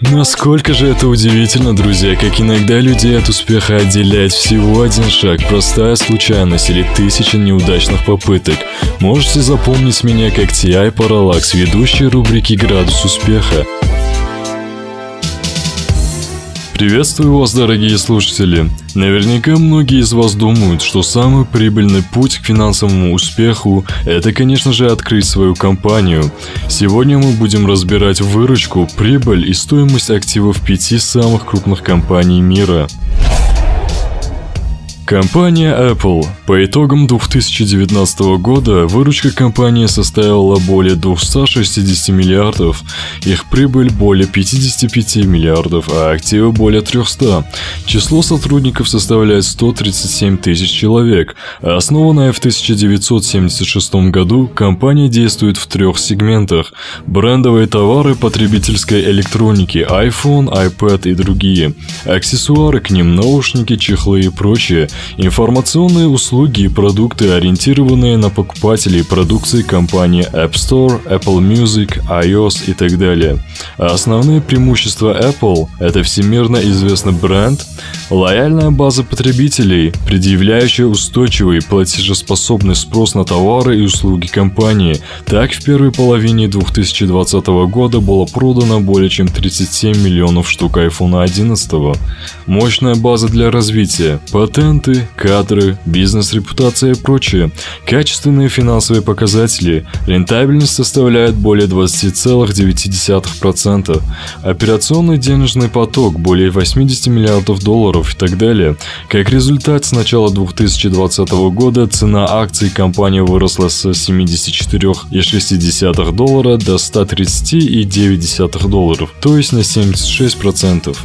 Насколько же это удивительно, друзья, как иногда людей от успеха отделяет всего один шаг, простая случайность или тысяча неудачных попыток. Можете запомнить меня как T.I. Parallax, ведущий рубрики «Градус успеха». Приветствую вас, дорогие слушатели! Наверняка многие из вас думают, что самый прибыльный путь к финансовому успеху – это, конечно же, открыть свою компанию. Сегодня мы будем разбирать выручку, прибыль и стоимость активов пяти самых крупных компаний мира. Компания Apple. По итогам 2019 года выручка компании составила более 260 миллиардов, их прибыль более 55 миллиардов, а активы более 300. Число сотрудников составляет 137 тысяч человек. Основанная в 1976 году, компания действует в трех сегментах. Брендовые товары потребительской электроники, iPhone, iPad и другие. Аксессуары к ним, наушники, чехлы и прочее – Информационные услуги и продукты, ориентированные на покупателей продукции компании App Store, Apple Music, iOS и так далее. А основные преимущества Apple – это всемирно известный бренд, лояльная база потребителей, предъявляющая устойчивый платежеспособный спрос на товары и услуги компании. Так, в первой половине 2020 года было продано более чем 37 миллионов штук iPhone 11. Мощная база для развития, патенты, продукты, кадры, бизнес-репутация и прочее. Качественные финансовые показатели. Рентабельность составляет более 20,9%. Операционный денежный поток более 80 миллиардов долларов и так далее. Как результат, с начала 2020 года цена акций компании выросла с 74,6 доллара до 130,9 долларов, то есть на 76%.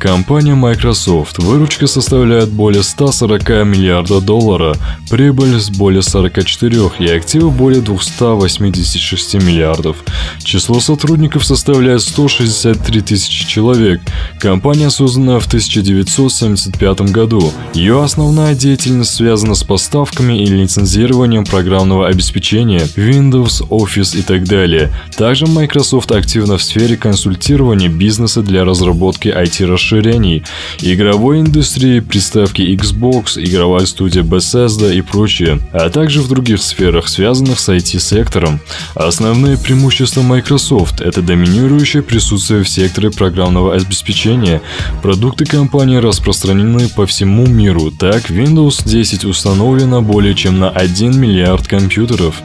Компания Microsoft. Выручка составляет более 140 миллиарда долларов, прибыль с более 44 и активы более 286 миллиардов. Число сотрудников составляет 163 тысячи человек. Компания создана в 1975 году. Ее основная деятельность связана с поставками и лицензированием программного обеспечения, Windows, Office и так далее. Также Microsoft активна в сфере консультирования бизнеса для разработки IT-расширений расширений, игровой индустрии, приставки Xbox, игровая студия Bethesda и прочее, а также в других сферах, связанных с IT-сектором. Основные преимущества Microsoft – это доминирующее присутствие в секторе программного обеспечения. Продукты компании распространены по всему миру, так Windows 10 установлено более чем на 1 миллиард компьютеров.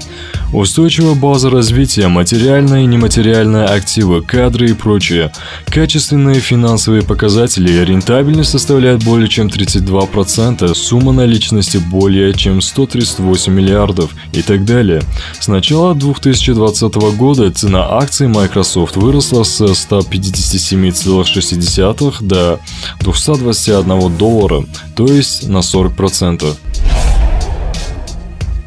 Устойчивая база развития, материальные и нематериальные активы, кадры и прочее. Качественные финансовые показатели, рентабельность составляет более чем 32%, сумма наличности более чем 138 миллиардов и так далее. С начала 2020 года цена акций Microsoft выросла с 157,6 до 221 доллара, то есть на 40%.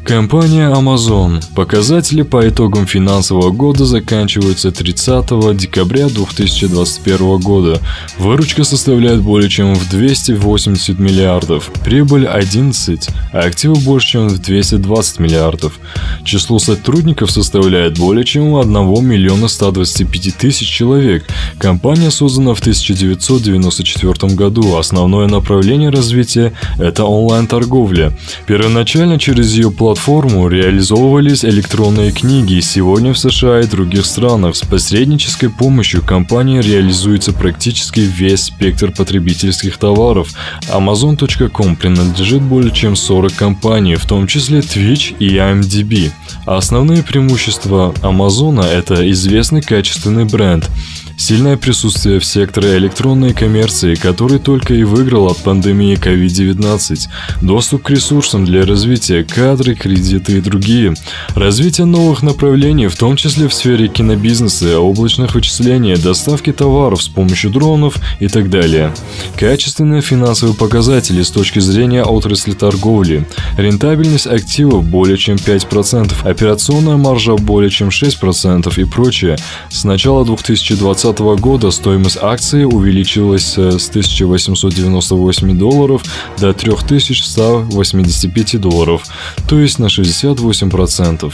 Компания Amazon. Показатели по итогам финансового года заканчиваются 30 декабря 2021 года. Выручка составляет более чем в 280 миллиардов, прибыль 11, а активы больше чем в 220 миллиардов. Число сотрудников составляет более чем 1 миллиона 125 тысяч человек. Компания создана в 1994 году. Основное направление развития – это онлайн-торговля. Первоначально через ее платформу платформу реализовывались электронные книги. Сегодня в США и других странах с посреднической помощью компании реализуется практически весь спектр потребительских товаров. Amazon.com принадлежит более чем 40 компаний, в том числе Twitch и IMDb. А основные преимущества Amazon – это известный качественный бренд – Сильное присутствие в секторе электронной коммерции, который только и выиграл от пандемии COVID-19, доступ к ресурсам для развития, кадры, кредиты и другие, развитие новых направлений, в том числе в сфере кинобизнеса, облачных вычислений, доставки товаров с помощью дронов и так далее. Качественные финансовые показатели с точки зрения отрасли торговли, рентабельность активов более чем 5%, операционная маржа более чем 6% и прочее. С начала 2020 2020 года стоимость акции увеличилась э, с 1898 долларов до 3185 долларов, то есть на 68%.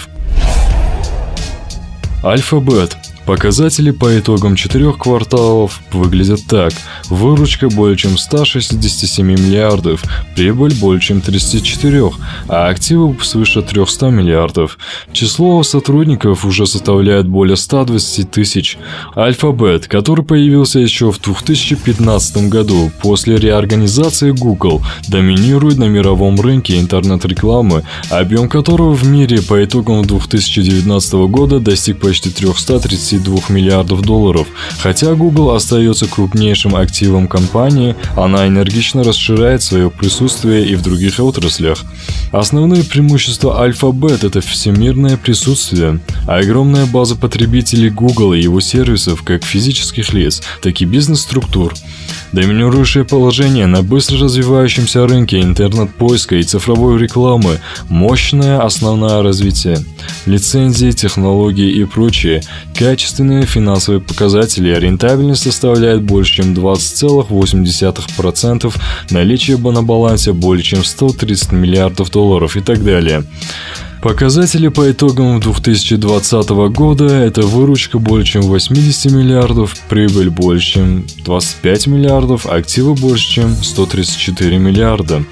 Альфабет Показатели по итогам четырех кварталов выглядят так. Выручка более чем 167 миллиардов, прибыль более чем 34, а активы свыше 300 миллиардов. Число сотрудников уже составляет более 120 тысяч. Alphabet, который появился еще в 2015 году после реорганизации Google, доминирует на мировом рынке интернет-рекламы, объем которого в мире по итогам 2019 года достиг почти 332 миллиардов долларов. Хотя Google остается крупнейшим активом компании, она энергично расширяет свое присутствие и в других отраслях. Основные преимущества Alphabet – это всемирное присутствие, огромная база потребителей Google и его сервисов как физических лиц, так и бизнес-структур. Доминирующее положение на быстро развивающемся рынке интернет-поиска и цифровой рекламы, мощное основное развитие, лицензии, технологии и прочее, качественные финансовые показатели, рентабельность составляет больше чем 20,8%, наличие на балансе более чем 130 миллиардов долларов и так далее. Показатели по итогам 2020 года – это выручка более чем 80 миллиардов, прибыль больше чем 25 миллиардов, активы больше чем 134 миллиарда.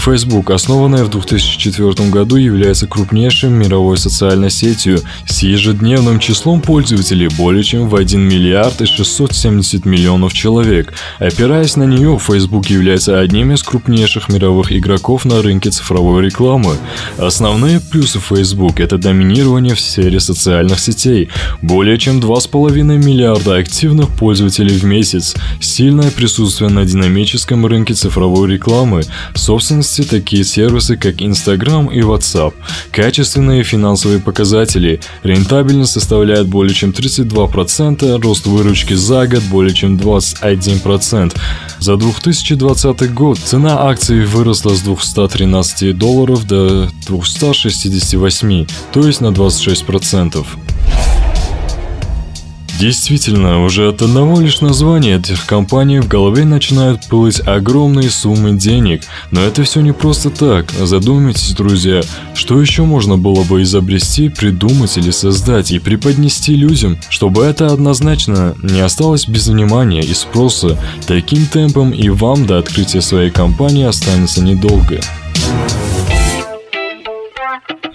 Facebook, основанная в 2004 году, является крупнейшей мировой социальной сетью с ежедневным числом пользователей более чем в 1 миллиард и 670 миллионов человек. Опираясь на нее, Facebook является одним из крупнейших мировых игроков на рынке цифровой рекламы. Основные плюсы Facebook – это доминирование в сфере социальных сетей, более чем 2,5 миллиарда активных пользователей в месяц, сильное присутствие на динамическом рынке цифровой рекламы, собственность частности такие сервисы, как Instagram и WhatsApp. Качественные финансовые показатели. Рентабельность составляет более чем 32%, рост выручки за год более чем 21%. За 2020 год цена акций выросла с 213 долларов до 268, то есть на 26%. Действительно, уже от одного лишь названия этих компаний в голове начинают плыть огромные суммы денег. Но это все не просто так. Задумайтесь, друзья, что еще можно было бы изобрести, придумать или создать и преподнести людям, чтобы это однозначно не осталось без внимания и спроса. Таким темпом и вам до открытия своей компании останется недолго.